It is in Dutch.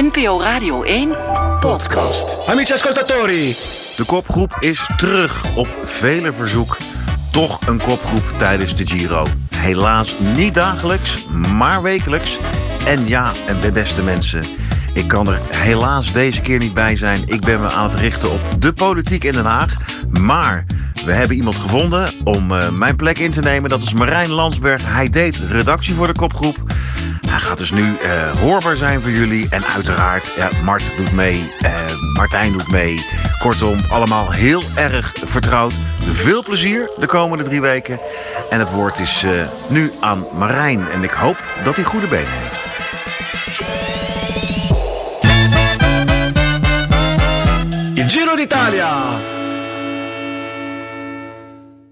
NPO Radio 1 podcast. Amici ascoltatori, De kopgroep is terug op vele verzoek. Toch een kopgroep tijdens de Giro. Helaas niet dagelijks, maar wekelijks. En ja, en de beste mensen, ik kan er helaas deze keer niet bij zijn. Ik ben me aan het richten op de politiek in Den Haag. Maar we hebben iemand gevonden om eh, mijn plek in te nemen. Dat is Marijn Landsberg. Hij deed redactie voor de kopgroep. Hij gaat dus nu eh, hoorbaar zijn voor jullie. En uiteraard, ja, Mart doet mee, eh, Martijn doet mee. Kortom, allemaal heel erg vertrouwd. Veel plezier de komende drie weken. En het woord is eh, nu aan Marijn. En ik hoop dat hij goede benen heeft. Giro d'Italia.